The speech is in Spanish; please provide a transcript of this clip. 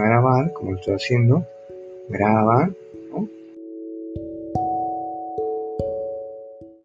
grabar, como estoy haciendo, grabar